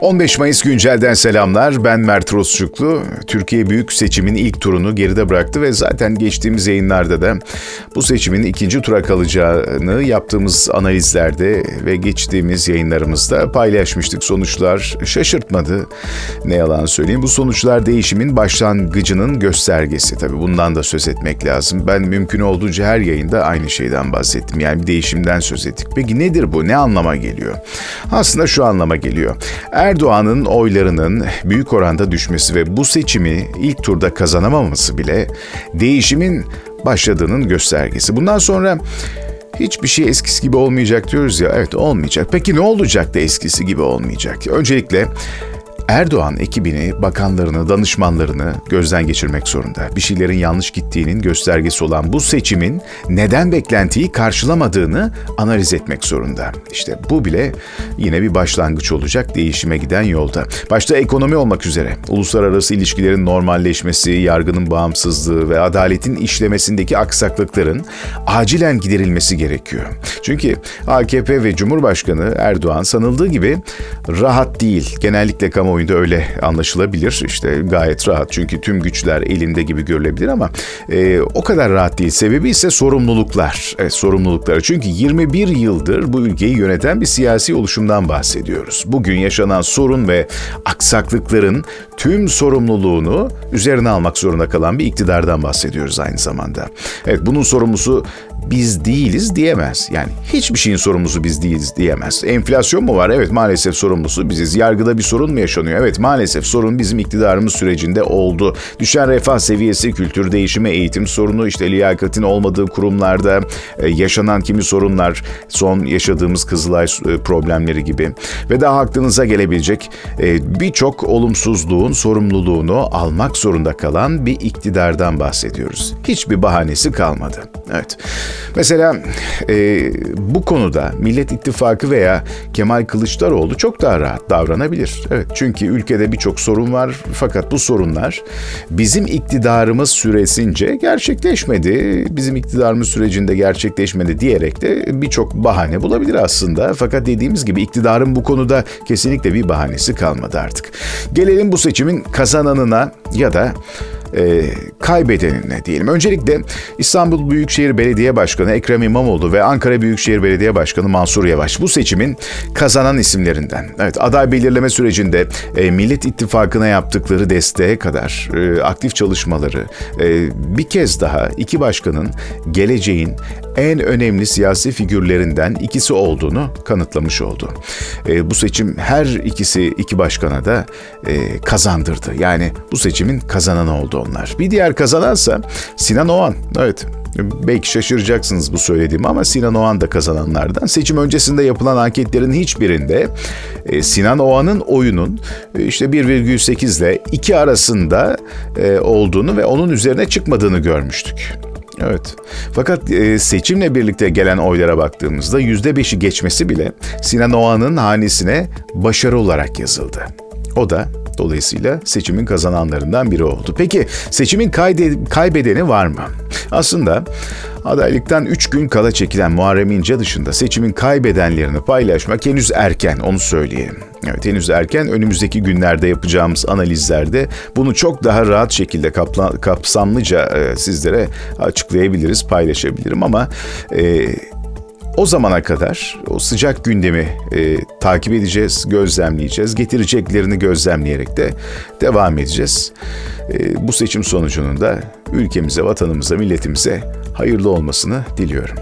15 Mayıs güncelden selamlar. Ben Mert Rosçuklu. Türkiye büyük seçimin ilk turunu geride bıraktı ve zaten geçtiğimiz yayınlarda da bu seçimin ikinci tura kalacağını yaptığımız analizlerde ve geçtiğimiz yayınlarımızda paylaşmıştık. Sonuçlar şaşırtmadı. Ne yalan söyleyeyim. Bu sonuçlar değişimin başlangıcının göstergesi. Tabii bundan da söz etmek lazım. Ben mümkün olduğunca her yayında aynı şeyden bahsettim. Yani bir değişimden söz ettik. Peki nedir bu? Ne anlama geliyor? Aslında şu anlama geliyor. Erdoğan'ın oylarının büyük oranda düşmesi ve bu seçimi ilk turda kazanamaması bile değişimin başladığının göstergesi. Bundan sonra hiçbir şey eskisi gibi olmayacak diyoruz ya. Evet olmayacak. Peki ne olacak da eskisi gibi olmayacak? Öncelikle Erdoğan ekibini, bakanlarını, danışmanlarını gözden geçirmek zorunda. Bir şeylerin yanlış gittiğinin göstergesi olan bu seçimin neden beklentiyi karşılamadığını analiz etmek zorunda. İşte bu bile yine bir başlangıç olacak değişime giden yolda. Başta ekonomi olmak üzere uluslararası ilişkilerin normalleşmesi, yargının bağımsızlığı ve adaletin işlemesindeki aksaklıkların acilen giderilmesi gerekiyor. Çünkü AKP ve Cumhurbaşkanı Erdoğan sanıldığı gibi rahat değil. Genellikle kamuoyunda öyle anlaşılabilir. İşte gayet rahat çünkü tüm güçler elinde gibi görülebilir ama e, o kadar rahat değil. Sebebi ise sorumluluklar. Evet, sorumlulukları. Çünkü 21 yıldır bu ülkeyi yöneten bir siyasi oluşumdan bahsediyoruz. Bugün yaşanan sorun ve aksaklıkların tüm sorumluluğunu üzerine almak zorunda kalan bir iktidardan bahsediyoruz aynı zamanda. Evet bunun sorumlusu biz değiliz diyemez. Yani hiçbir şeyin sorumlusu biz değiliz diyemez. Enflasyon mu var? Evet maalesef sorumlusu biziz. Yargıda bir sorun mu yaşanıyor? Evet maalesef sorun bizim iktidarımız sürecinde oldu. Düşen refah seviyesi, kültür değişimi, eğitim sorunu, işte liyakatin olmadığı kurumlarda e, yaşanan kimi sorunlar, son yaşadığımız Kızılay e, problemleri gibi ve daha aklınıza gelebilecek e, birçok olumsuzluğun sorumluluğunu almak zorunda kalan bir iktidardan bahsediyoruz. Hiçbir bahanesi kalmadı. Evet. Mesela e, bu konuda Millet İttifakı veya Kemal Kılıçdaroğlu çok daha rahat davranabilir. Evet çünkü ülkede birçok sorun var fakat bu sorunlar bizim iktidarımız süresince gerçekleşmedi. Bizim iktidarımız sürecinde gerçekleşmedi diyerek de birçok bahane bulabilir aslında. Fakat dediğimiz gibi iktidarın bu konuda kesinlikle bir bahanesi kalmadı artık. Gelelim bu seçimin kazananına ya da e, kaybedenine diyelim. Öncelikle İstanbul Büyükşehir Belediye Başkanı Ekrem İmamoğlu ve Ankara Büyükşehir Belediye Başkanı Mansur Yavaş bu seçimin kazanan isimlerinden. Evet aday belirleme sürecinde e, Millet İttifakı'na yaptıkları desteğe kadar e, aktif çalışmaları e, bir kez daha iki başkanın geleceğin en önemli siyasi figürlerinden ikisi olduğunu kanıtlamış oldu. E, bu seçim her ikisi iki başkana da e, kazandırdı. Yani bu seçimin kazananı oldu onlar. Bir diğer kazanansa Sinan Oğan. Evet Belki şaşıracaksınız bu söylediğim ama Sinan Oğan da kazananlardan. Seçim öncesinde yapılan anketlerin hiçbirinde e, Sinan Oğan'ın oyunun e, işte 1,8 ile 2 arasında e, olduğunu ve onun üzerine çıkmadığını görmüştük. Evet. Fakat e, seçimle birlikte gelen oylara baktığımızda yüzde beşi geçmesi bile Sinan Oğan'ın hanesine başarı olarak yazıldı. O da Dolayısıyla seçimin kazananlarından biri oldu. Peki seçimin kaybedeni var mı? Aslında adaylıktan 3 gün kala çekilen Muharrem İnce dışında seçimin kaybedenlerini paylaşmak henüz erken onu söyleyeyim. Evet henüz erken önümüzdeki günlerde yapacağımız analizlerde bunu çok daha rahat şekilde kapla, kapsamlıca e, sizlere açıklayabiliriz, paylaşabilirim ama e, o zamana kadar o sıcak gündemi e, takip edeceğiz, gözlemleyeceğiz. Getireceklerini gözlemleyerek de devam edeceğiz. E, bu seçim sonucunun da ülkemize, vatanımıza, milletimize hayırlı olmasını diliyorum.